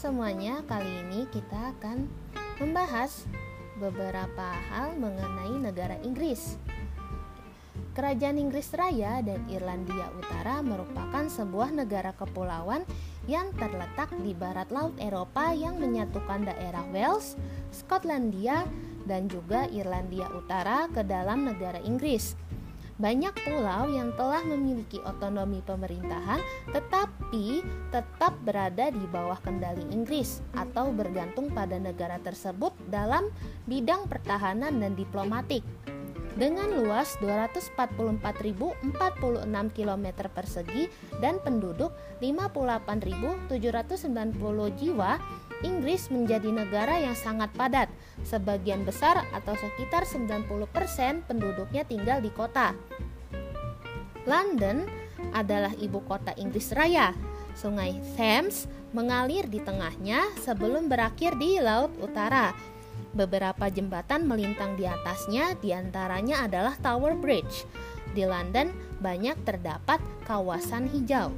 Makanya kali ini kita akan membahas beberapa hal mengenai negara Inggris. Kerajaan Inggris Raya dan Irlandia Utara merupakan sebuah negara kepulauan yang terletak di barat laut Eropa yang menyatukan daerah Wales, Skotlandia, dan juga Irlandia Utara ke dalam negara Inggris. Banyak pulau yang telah memiliki otonomi pemerintahan tetapi tetap berada di bawah kendali Inggris atau bergantung pada negara tersebut dalam bidang pertahanan dan diplomatik. Dengan luas 244.046 km persegi dan penduduk 58.790 jiwa, Inggris menjadi negara yang sangat padat. Sebagian besar atau sekitar 90% penduduknya tinggal di kota. London adalah ibu kota Inggris Raya. Sungai Thames mengalir di tengahnya sebelum berakhir di Laut Utara. Beberapa jembatan melintang di atasnya, di antaranya adalah Tower Bridge. Di London banyak terdapat kawasan hijau.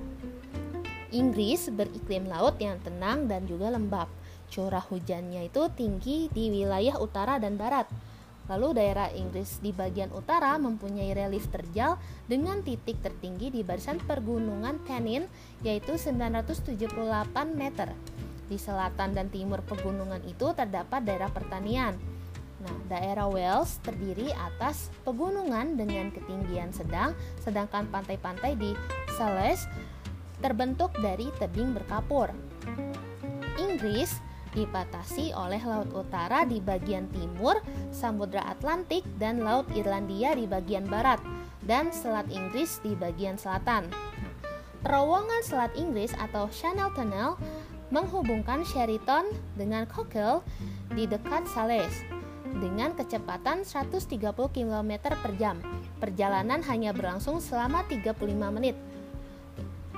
Inggris beriklim laut yang tenang dan juga lembab. Curah hujannya itu tinggi di wilayah utara dan barat. Lalu daerah Inggris di bagian utara mempunyai relief terjal dengan titik tertinggi di barisan pergunungan Pennine yaitu 978 meter. Di selatan dan timur pegunungan itu terdapat daerah pertanian. Nah, daerah Wales terdiri atas pegunungan dengan ketinggian sedang, sedangkan pantai-pantai di Sales terbentuk dari tebing berkapur. Inggris dibatasi oleh Laut Utara di bagian timur, Samudra Atlantik, dan Laut Irlandia di bagian barat, dan Selat Inggris di bagian selatan. Terowongan Selat Inggris atau Channel Tunnel menghubungkan Sheraton dengan Cockle di dekat Sales dengan kecepatan 130 km per jam. Perjalanan hanya berlangsung selama 35 menit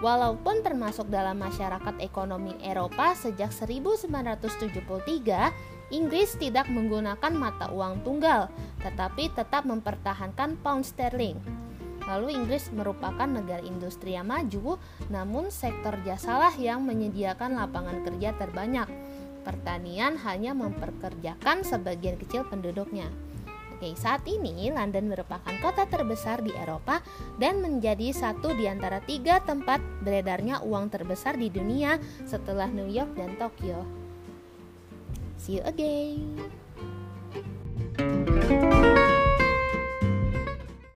Walaupun termasuk dalam masyarakat ekonomi Eropa sejak 1973, Inggris tidak menggunakan mata uang tunggal, tetapi tetap mempertahankan pound sterling. Lalu Inggris merupakan negara industri yang maju, namun sektor jasalah yang menyediakan lapangan kerja terbanyak. Pertanian hanya memperkerjakan sebagian kecil penduduknya. Oke, saat ini London merupakan kota terbesar di Eropa dan menjadi satu di antara tiga tempat beredarnya uang terbesar di dunia setelah New York dan Tokyo. See you again.